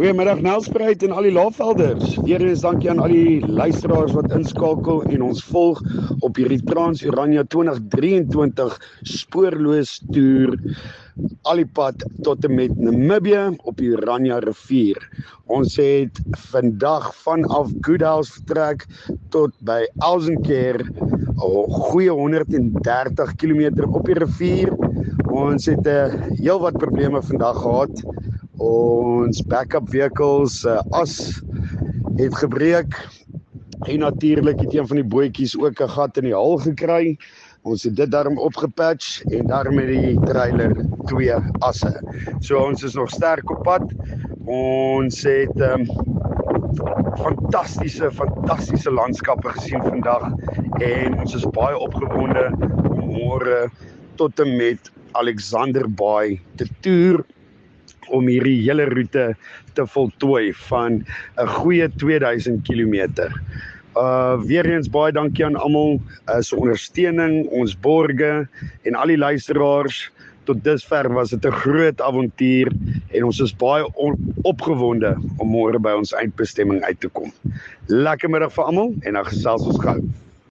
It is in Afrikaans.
Goeiemiddag Nelspruit en al die laafvelders. Weereens dankie aan al die luisteraars wat inskakel en ons volg op hierdie Trans Oranje 2023 spoorloos toer al die pad tot en met Namibië op die Oranje rivier. Ons het vandag vanaf Goodhouse vertrek tot by Elsenkere, 'n goeie 130 km op die rivier. Ons het 'n uh, eh, heelwat probleme vandag gehad ons backup vehicles uh, as het gebreek en natuurlik het een van die bootjies ook 'n gat in die hal gekry. Ons het dit daarom opgepatch en daarom het die trailer twee asse. So ons is nog sterk op pad. Ons het um, fantastiese fantastiese landskappe gesien vandag en ons is baie opgewonde om môre tot en met Alexander Bay te toer om hierdie hele roete te voltooi van 'n goeie 2000 km. Uh weer eens baie dankie aan almal uh, se ondersteuning, ons borge en al die luisteraars. Tot dusver was dit 'n groot avontuur en ons is baie opgewonde om môre by ons eindbestemming uit te kom. Lekker middag vir almal en dan gesels ons gou.